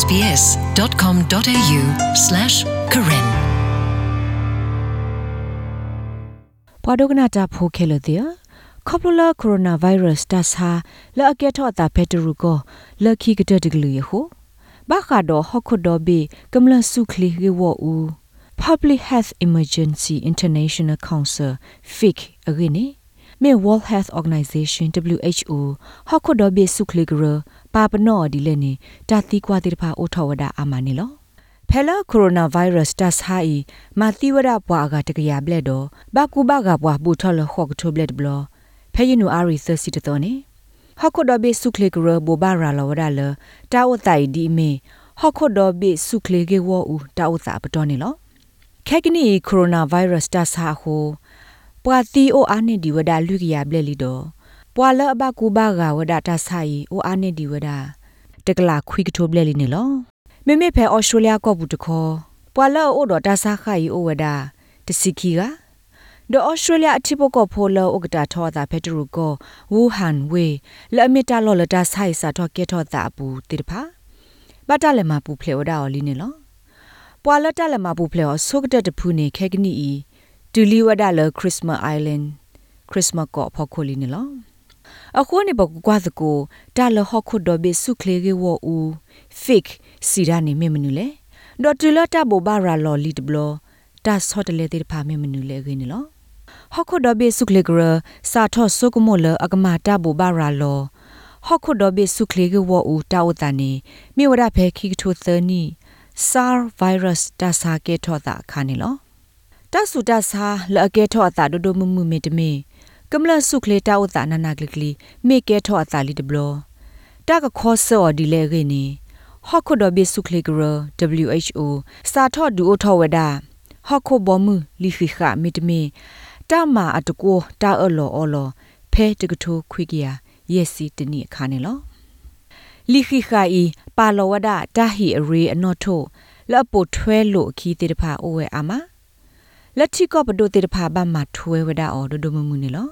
sbs.com.au/karen ပဒုကနာတာဖိုခဲလတဲ့ခေါပလာကိုရိုနာဗိုင်းရပ်စ်တဆာလာအကက်ထော့တာဖက်တရူကိုလခိကတတကလူယဟုဘာခါဒိုဟခုဒိုဘီကမလဆုခလီရေဝူ Public Health Emergency International Council FIC အဂိနေမေ World Health Organization WHO ဟခုဒိုဘီဆုခလီဂရ ပါပနောဒီလေနေတာတိကွာတိတဖာအိုထောဝဒအာမနီလောဖဲလာကိုရိုနာဗိုင်းရပ်စ်တတ်ဟာဤမာတိဝရပွားကတကရဘလက်တော့ဘကူဘကပွားဘူထော်လခော့ကထိုဘလက်ဘလဖဲယနူအာရီသစီတတော်နေဟခုဒဘေဆုခလေကရဘောဘာရာလောဝဒါလတာဝတိုင်ဒီမေဟခုဒဘေဆုခလေကေဝူတာဝတာပတော်နေလောခဲကနီကိုရိုနာဗိုင်းရပ်စ်တတ်ဟာဟိုပွာတီအိုအာနေဒီဝဒါလူကရဘလက်လီတော့ ပွာလအဘကူဘကဝဒါတဆိုင်အိုအာနေဒီဝဒါတကလာခွိကထိုဘလက်လီနေလောမေမေဖဲအော်စတြေးလျကောဘူးတခေါ်ပွာလောအိုဒတာဆာခိုင်အိုဝဒါတစီခီကဒေါ်ဩစတြေးလျအချိပကောဖိုလောဥကတာထောတာဖက်တရူကိုဝူဟန်ဝေလအမီတာလောလတာဆိုင်စာထောကဲထောတာဘူးတိတဖာဘတ်တလည်းမပူဖလေဝဒါော်လီနေလောပွာလတလည်းမပူဖလေော်ဆုကတတဖူနေခဲကနီဤဒူလီဝဒါလခရစ်စမတ်အိုင်လန်ခရစ်စမတ်ကောဖော်ခိုလီနေလော အခုနေဘကွာစကိုတာလဟခုဒဘေဆုခလေကေဝူ fake စီရာနေမေမနူလေဒေါ်တူလတာဘောဘာရာလော်လီတဘလတာဆော့တလေတေဖာမေမနူလေခင်းနော်ဟခုဒဘေဆုခလေဂရစာထော့ဆုကမောလအကမာတာဘောဘာရာလောဟခုဒဘေဆုခလေကေဝူတာဝတနေမြေဝဒဖဲခိကထိုသနီ SAR virus တာစာကေထောတာခါနေလောတဆုတဆာလအကေထောတာဒဒမမှုမေတမေ ကမလဆုခလေတာဝတနာနာကလကလီမေကေထောတာလီတဘလတာကခောဆောဒီလေခေနေဟခုဒဘီဆုခလေဂရ WHO စာထော့ဒူအိုထောဝဒါဟခုဘောမူလီဖီခမီတမီတာမာအတကိုတာအလောအလောဖဲတကထိုခွိကရယက်စီတနိခါနေလောလီခိခာဤပါလောဝဒတာဟီအရေအနော့ထိုလပ်ပိုထွဲလို့ခီတေတဖာအိုဝဲအာမလက်တိကပဒိုတေတဖာဘာမထွဲဝဒအော်ဒိုဒိုမမူနေလော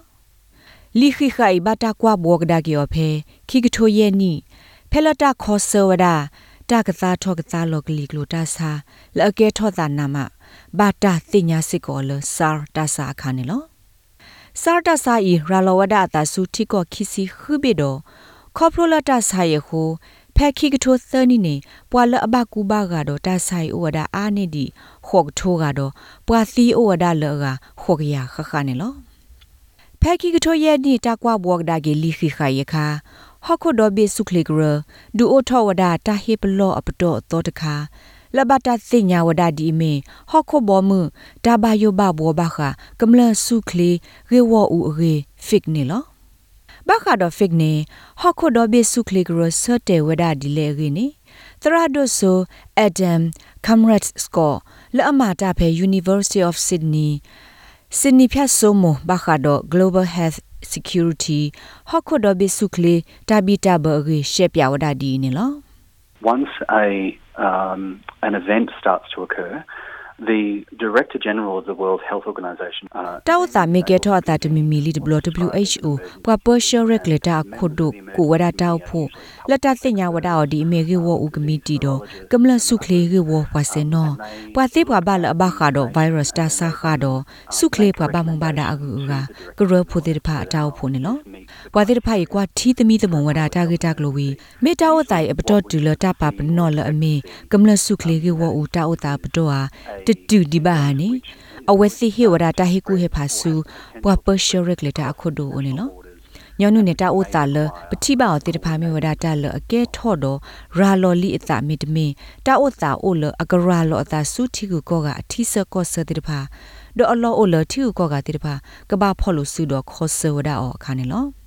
လီခိခာဤဘတာကွာဘောကဒါကီယောဖဲခိကထိုရဲ့နီဖဲလတာခောဆဝဒတာကစားထောကစားလောကလီကလိုတာစာလအကဲထောတာနာမဘာတာတင်ညာစစ်ကောလဆာတာစာခါနေလောဆာတာစာဤရာလောဝဒတာစုတိကောခိစီခုဘေဒခေါပရိုလာတာစာယခုဖက်ခိကထိုသနီနေပွာလအဘကူဘာကတော့တာဆိုင်ဩဝဒအာနေဒီခော့ထိုကတော့ပွာသီဩဝဒလောကခော့ကရခခနေလော ဖက်ခိကထိုရဲ့ဒီတာကွာဘောကဒါဂေလီခိခါယခါဟခုဒဘီဆုခလီဂရဒူအိုထောဝဒတာဟေပလောအပတောတောတခါလဘတာသိညာဝဒဒီမေဟခုဘောမှုဒါဘယောဘဘောဘခကမလဆုခလီရေဝအူရေဖစ်နေလောဘခါဒဖစ်နေဟခုဒဘီဆုခလီဂရဆတဲဝဒဒီလေရေနေသရဒိုဆိုအဒမ်ကမ်ရက်စကောလအမတာဖေ University of Sydney စင်နီဖြတ်ဆိုမိုဘခါဒို Global Health security ဟခုဒဘိစုခလေတဘီတဘရေရှေပြဝဒဒီနေလော Once a um, an event starts to occur, the Director General of the World Health Organization တောက်တာမေကေထောတာတမီမီလီ WHO ပပရှရက်လက်တာခုဒုကိုဝဒတောက်ဖို့လက်တသိညာဝဒအော်ဒီအမေကေဝဥကမီတီတော့ကမလဆုခလေကေဝဝစင်နောပတိပဘလအဘခါတော့ virus တာဆာခါတော့ဆုခလေပပမဘာဒါအကူကကရဖို့တေဖာအတောက်ဖို့နေလောပတိဖာရေကွာထီသမီသမုံဝဒတာကေတာကလိုဝီမေတာဝတိုင်အပတော်ဒူလတာပပနောလအမေကမလဆုခလေကေဝဥတာဥတာပတော်ဟာတတူဒီဘာနီအဝဲစီဟေဝရတာဟေကူဟေဖာဆူပွာပရှရက်လက်တာအခုဒိုအိုနေလောညောနုနေတာအိုတာလပတိပါအတေတဖာမေဝဒတာလအကဲထော့တော့ရာလော်လီအတာမီတမင်တာအိုတာအိုလအကရာလောအတာစုတီကူကောကအထီဆကောဆတေတဖာဒေါ်အလောအိုလတီကူကောကတေတဖာကဘာဖော်လို့စုတော့ခောဆဝဒအောခါနေလော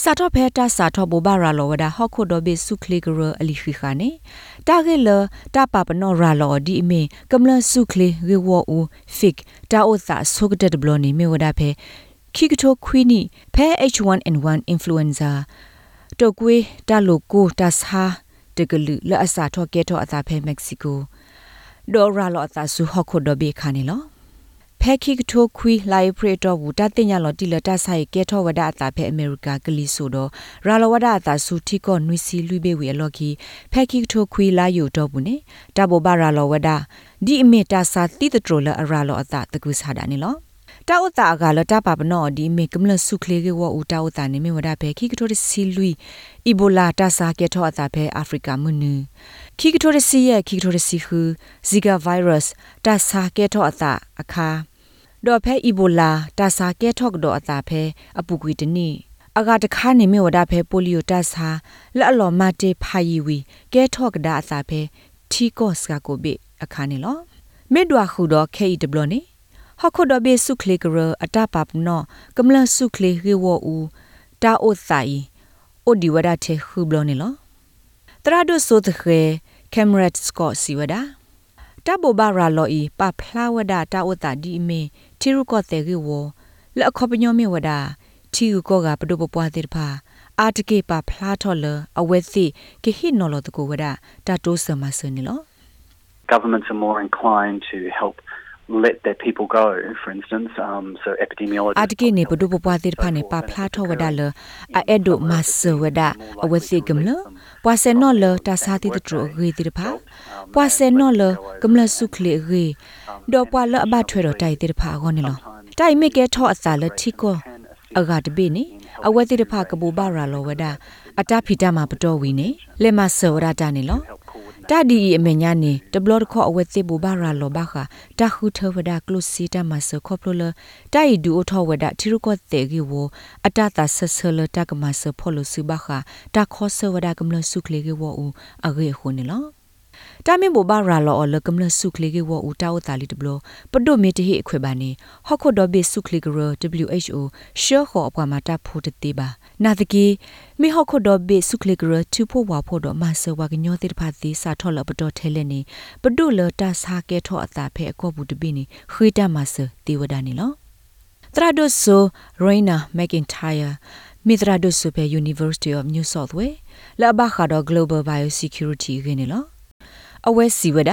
စာတော့ဖဲတာစာတော့ဘောဘာရာလောဝဒါဟခုဒဘေစုခလီဂရအလီခိခါနေတာဂေလတာပပနောရာလောဒီအမေကမလစုခလီရေဝအူဖစ်တာအိုသာဆုကတဲ့ဘလောနီမေဝဒါဖဲခိကတိုခွီနီဖဲ H1N1 influenza တော့ကွေးတာလိုကိုတာစာတကလူလအစာထော့ကဲထော့အသာဖဲမက္ကဆီကိုဒေါ်ရာလောအသာစုဟခုဒဘေခါနေလော ဖဖဲခိကထိုခွီလိုက်ဖရတော့ဘူးတတင်ရလော်တီလတာဆိုင်ကဲထောဝဒအတာဖဲအမေရိကကလီဆိုတော့ရာလဝဒအတာဆူတီကောနွီစီလူဘေဝေအလော်ခီဖဲခိကထိုခွီလာယူတော့ဘူးနေတဘောဘာရာလော်ဝဒဒီအမေတာစာတီတထရလအရာလော်အတာတကုစားတာနေလောတာဥတာကလတာပါပနောဒီမေကမလဆုခလေကေဝဦးတာဥတာနေမေဝဒဘဲခိကထိုစီလူအီဘိုလာတာစာကေထောအတာဘဲအာဖရိကမွနူခိကထိုစီရဲ့ခိကထိုစီဟူဇီဂါဗိုင်းရပ်စ်တာစာကေထောအတာအခါ ဒေါ်ဖဲအီဘိုလာတာစာကေထော့ဒေါ်အတာဖဲအပူကွီတနီအကတခါနေမေဝဒဖဲပိုလီယိုတာစာလက်အလော်မတေဖာယီဝီကဲထော့ကဒါအတာဖဲထီကော့စကကိုဘေအခါနေလောမေဒွာခုတော့ KW နေဟခုဒဘေဆုခလေကရအတပပနောကမလဆုခလေရေဝအူတာအိုဆိုင်အိုဒီဝဒတဲ့ခုဘလနေလောတရာဒိုဆိုတဲ့ကင်မရတ်စကော့စီဝဒါတဘောဘာရာလောဤပဖလာဝဒတာအိုတာဒီမေ တီရုကောတဲ့ရေဝလက်ခေါပညောမေဝဒါချီကောကပဒုပပွားတဲ့ဖာအာတကေပါဖလားထော်လအဝဲစီကေဟိနော်လတကိုဝဒတာတိုးစမဆနေလော governments are more inclined to help let their people go for instance um so epidemiologists အတကိနေပဒုပပွားတိဖာနေပါဖလားထောဝဒလအအဲ့ဒိုမဆဝဒအဝစီကမလ ပွာစဲနော်လတာစာတိတထရဂေတိဖာပွာစဲနော်လကမလစုခလေဂေဒေါ်ပွာလအဘထွဲတော့တိုက်တိဖာဂောနေလောတိုက်မိကဲထောအစာလတိကောအဂါတပိနေအဝဲတိဖာကဘူဘာရာလောဝဒအတဖီတမှာပတော်ဝီနေလက်မဆောရတာနေလော တဒီအမေညာနေတဘလတ်ခေါ်အဝဲတိဘူဘာရာလောဘခတခုထဝဒကလုစီတမဆခေါပလလတိုင်ဒူအထောဝဒတီရုကောတေဂီဝအတတာဆဆလတကမဆဖောလစုဘခတခောဆဝဒကမလစုခလေဂီဝအူအဂေခုနေလော တာမင်ဘောဘာရာလောအလကမလဆုခလေကေဝဦးတာဝတာလီတဘလပဒုမေတဟိအခွေပါနေဟခုဒဘေဆုခလေကရ WHO ရှောခေါ်အပွားမှာတဖို့တေပါနာတကေမိဟခုဒဘေဆုခလေကရတူဖို့ဝါဖို့တော့မဆဝကညောတိတဖာသီစာထော်လပတော်ထဲလဲနေပဒုလတာစာကဲထောအတာဖဲအကောဘူးတပိနေခွေးတမဆတေဝဒနေလောတရာဒိုဆိုရိုင်းနာမက်ကင်တိုင်ယာမိဒရာဒိုဆိုပဲ University of New South Wales လာဘခါတော့ Global Biosecurity ခင်းနေလော အဝဲစီဝဒ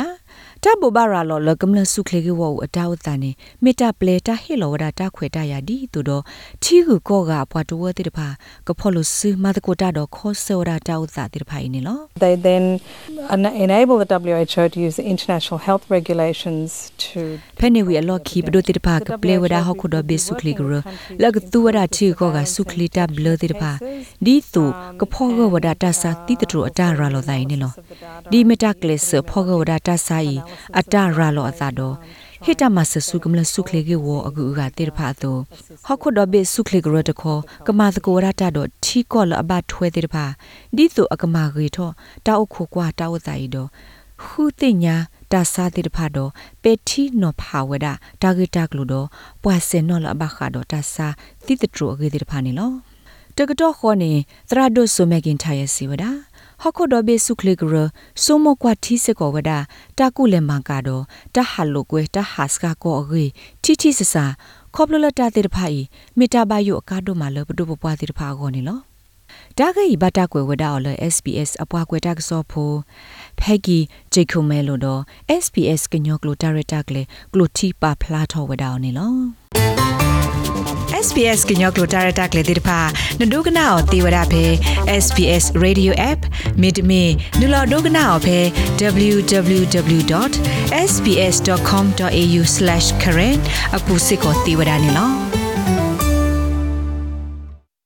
တဘဘရာလောလကမလဆုခလေကဝအတောက်တန်နေမေတာပလေတာဟေလောဝဒတာခွေတာယာဒီတူတော့ချီကူကောကပွားတဝတိတဖာကဖော်လို့စမတ်ကိုတာတော့ခောဆောရာတောက်တာတိတဖာနေလော They then enable the WHO to use the international health regulations to ဖဲနေဝီအလော့ခီဘဒိုတိတဖာကပလေဝဒဟခုတော့ဘေဆုခလီကရလကတူဝဒချီကောကဆုခလီတာဘလတိတဖာဒီတူကဖောကဝဒတာစာတိတထရအတာရာလောတိုင်းနေလောဒီမတာကလစ်ဖောကဝဒတာစာဤအတာရာလောအသာတော့ဟိတမဆဆုကမလဆုခလေကေဝအကူကတေတဖာတော့ဟခုတော့ဘေဆုခလေကရတခောကမာတကိုရတာတော့ထီကောလအဘထွဲတေတဖာဒီတူအကမာဂေထောတောက်ခုကွာတောက်ဆိုင်တော့ခုတင်ညာတာစာတိတဖာတော့ပေတီနောဖာဝဒတာဂေတာကလူတော့ပွာစင်နောလဘခါတော့တာစာတိတထရဂေတိတဖာနေလောတကတော့ခေါ်နေသရဒုဆိုမကင်ထိုင်ရစီဝဒါ ဟခုဒဘေဆုခလေကရဆုမကွာတီစကောဝဒတာကုလေမန်ကတော့တဟလုကွေတဟစကာကောအေတီတီဆဆာခေါပလလတာတေတဖိုင်မီတာဘယုအကားတို့မှာလပဒုပပွားတေတဖာကောနေလောတာဂိဘတာကွယ်ဝဒါအော်လ SPS အပွားကွယ်တာကစောဖိုဖက်ဂီဂျေခုမဲလိုတော့ SPS ကညောကလိုတာရတာကလေကလိုတီပါဖလာထောဝဒါအော်နေလော SPS ကညောကလိုတာရတာကလေတိတဖာနဒုကနာအောတေဝရဖဲ SPS Radio App မိတမီနူလာဒုကနာအောဖဲ www.sps.com.au/current အခုစစ်ကိုတေဝရနေလော